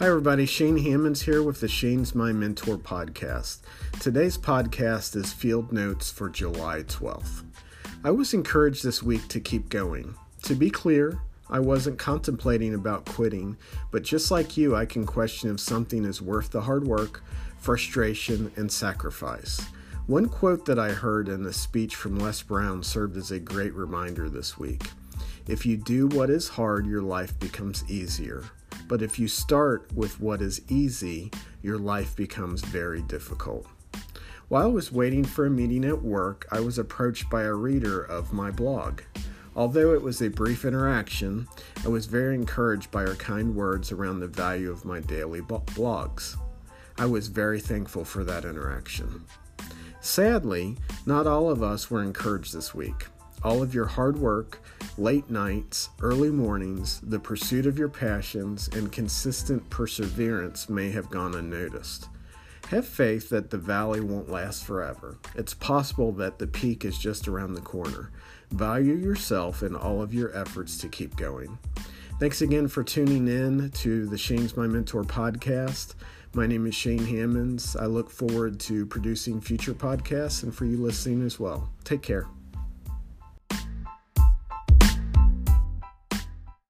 Hi, everybody. Shane Hammonds here with the Shane's My Mentor podcast. Today's podcast is Field Notes for July 12th. I was encouraged this week to keep going. To be clear, I wasn't contemplating about quitting, but just like you, I can question if something is worth the hard work, frustration, and sacrifice. One quote that I heard in a speech from Les Brown served as a great reminder this week. If you do what is hard, your life becomes easier. But if you start with what is easy, your life becomes very difficult. While I was waiting for a meeting at work, I was approached by a reader of my blog. Although it was a brief interaction, I was very encouraged by her kind words around the value of my daily blogs. I was very thankful for that interaction. Sadly, not all of us were encouraged this week. All of your hard work, late nights, early mornings, the pursuit of your passions, and consistent perseverance may have gone unnoticed. Have faith that the valley won't last forever. It's possible that the peak is just around the corner. Value yourself and all of your efforts to keep going. Thanks again for tuning in to the Shane's My Mentor podcast. My name is Shane Hammonds. I look forward to producing future podcasts and for you listening as well. Take care.